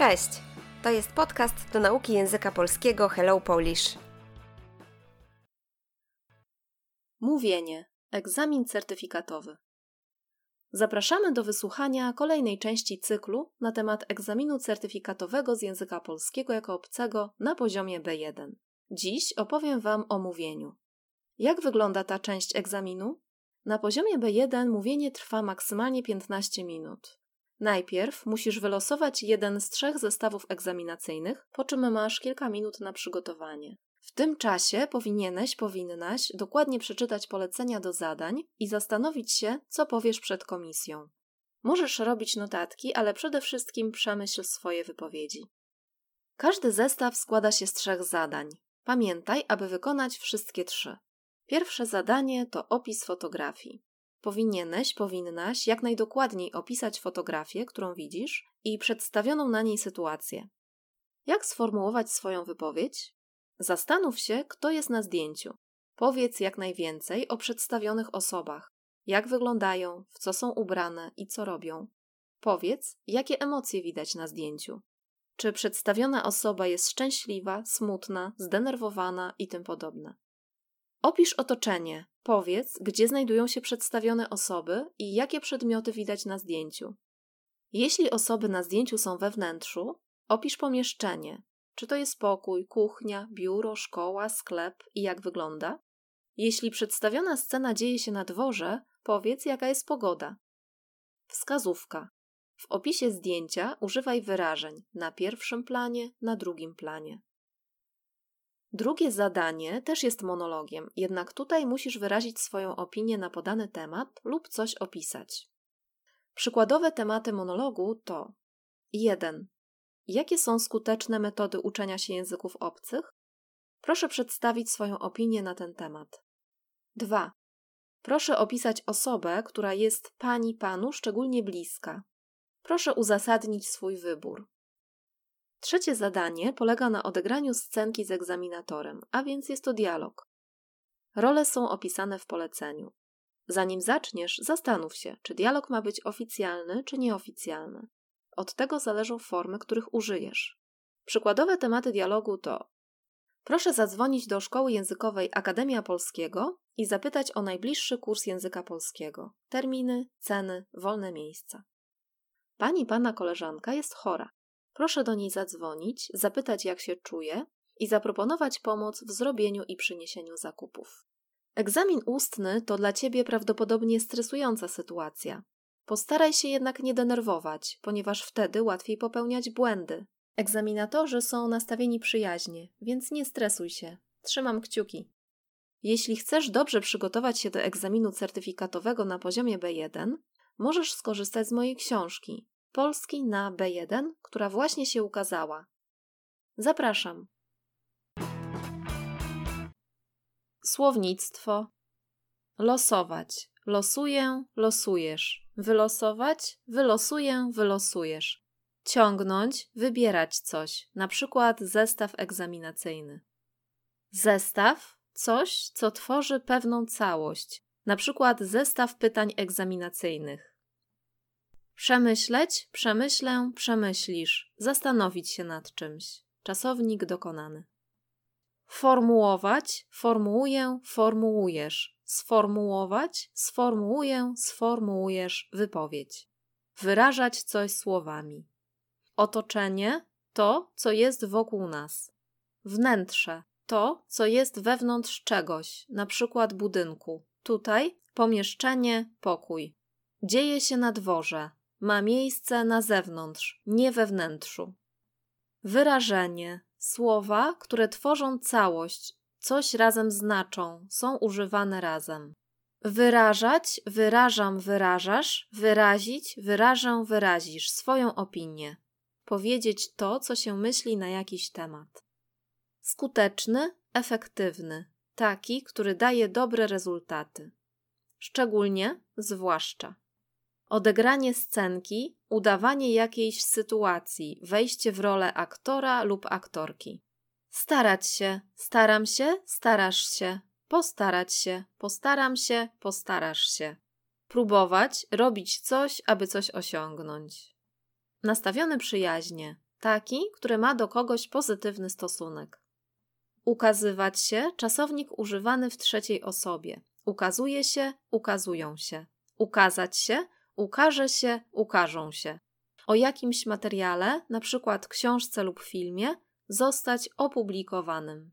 Cześć! To jest podcast do nauki języka polskiego Hello Polish. Mówienie. Egzamin certyfikatowy. Zapraszamy do wysłuchania kolejnej części cyklu na temat egzaminu certyfikatowego z języka polskiego jako obcego na poziomie B1. Dziś opowiem Wam o mówieniu. Jak wygląda ta część egzaminu? Na poziomie B1 mówienie trwa maksymalnie 15 minut. Najpierw musisz wylosować jeden z trzech zestawów egzaminacyjnych, po czym masz kilka minut na przygotowanie. W tym czasie powinieneś, powinnaś dokładnie przeczytać polecenia do zadań i zastanowić się, co powiesz przed komisją. Możesz robić notatki, ale przede wszystkim przemyśl swoje wypowiedzi. Każdy zestaw składa się z trzech zadań. Pamiętaj, aby wykonać wszystkie trzy. Pierwsze zadanie to opis fotografii. Powinieneś, powinnaś jak najdokładniej opisać fotografię, którą widzisz i przedstawioną na niej sytuację. Jak sformułować swoją wypowiedź? Zastanów się, kto jest na zdjęciu. Powiedz jak najwięcej o przedstawionych osobach, jak wyglądają, w co są ubrane i co robią. Powiedz, jakie emocje widać na zdjęciu. Czy przedstawiona osoba jest szczęśliwa, smutna, zdenerwowana i tym podobne. Opisz otoczenie. Powiedz, gdzie znajdują się przedstawione osoby i jakie przedmioty widać na zdjęciu. Jeśli osoby na zdjęciu są we wnętrzu, opisz pomieszczenie. Czy to jest pokój, kuchnia, biuro, szkoła, sklep i jak wygląda? Jeśli przedstawiona scena dzieje się na dworze, powiedz, jaka jest pogoda. Wskazówka. W opisie zdjęcia używaj wyrażeń na pierwszym planie, na drugim planie. Drugie zadanie też jest monologiem, jednak tutaj musisz wyrazić swoją opinię na podany temat lub coś opisać. Przykładowe tematy monologu to 1. Jakie są skuteczne metody uczenia się języków obcych? Proszę przedstawić swoją opinię na ten temat. 2. Proszę opisać osobę, która jest pani panu szczególnie bliska. Proszę uzasadnić swój wybór. Trzecie zadanie polega na odegraniu scenki z egzaminatorem, a więc jest to dialog. Role są opisane w poleceniu. Zanim zaczniesz, zastanów się, czy dialog ma być oficjalny czy nieoficjalny. Od tego zależą formy, których użyjesz. Przykładowe tematy dialogu to: Proszę zadzwonić do szkoły językowej Akademia Polskiego i zapytać o najbliższy kurs języka polskiego, terminy, ceny, wolne miejsca. Pani pana koleżanka jest chora. Proszę do niej zadzwonić, zapytać jak się czuje i zaproponować pomoc w zrobieniu i przyniesieniu zakupów. Egzamin ustny to dla ciebie prawdopodobnie stresująca sytuacja. Postaraj się jednak nie denerwować, ponieważ wtedy łatwiej popełniać błędy. Egzaminatorzy są nastawieni przyjaźnie, więc nie stresuj się. Trzymam kciuki. Jeśli chcesz dobrze przygotować się do egzaminu certyfikatowego na poziomie B1, możesz skorzystać z mojej książki Polski na B1, która właśnie się ukazała. Zapraszam. Słownictwo. Losować. Losuję, losujesz. Wylosować, wylosuję, wylosujesz. Ciągnąć, wybierać coś, na przykład zestaw egzaminacyjny. Zestaw coś, co tworzy pewną całość, na przykład zestaw pytań egzaminacyjnych. Przemyśleć, przemyślę, przemyślisz, zastanowić się nad czymś. Czasownik dokonany. Formułować, formułuję, formułujesz. Sformułować, sformułuję, sformułujesz wypowiedź. Wyrażać coś słowami. Otoczenie to, co jest wokół nas. Wnętrze to, co jest wewnątrz czegoś, na przykład budynku. Tutaj pomieszczenie, pokój. Dzieje się na dworze, ma miejsce na zewnątrz, nie we wnętrzu. Wyrażenie słowa, które tworzą całość, coś razem znaczą, są używane razem. Wyrażać, wyrażam, wyrażasz, wyrazić, wyrażę, wyrazisz swoją opinię. Powiedzieć to, co się myśli na jakiś temat. Skuteczny, efektywny, taki, który daje dobre rezultaty. Szczególnie, zwłaszcza. Odegranie scenki, udawanie jakiejś sytuacji, wejście w rolę aktora lub aktorki. Starać się, staram się, starasz się, postarać się, postaram się, postarasz się. Próbować, robić coś, aby coś osiągnąć. Nastawiony przyjaźnie. Taki, który ma do kogoś pozytywny stosunek. Ukazywać się czasownik używany w trzeciej osobie. Ukazuje się, ukazują się. Ukazać się, ukaże się, ukażą się. O jakimś materiale, np. książce lub filmie, zostać opublikowanym.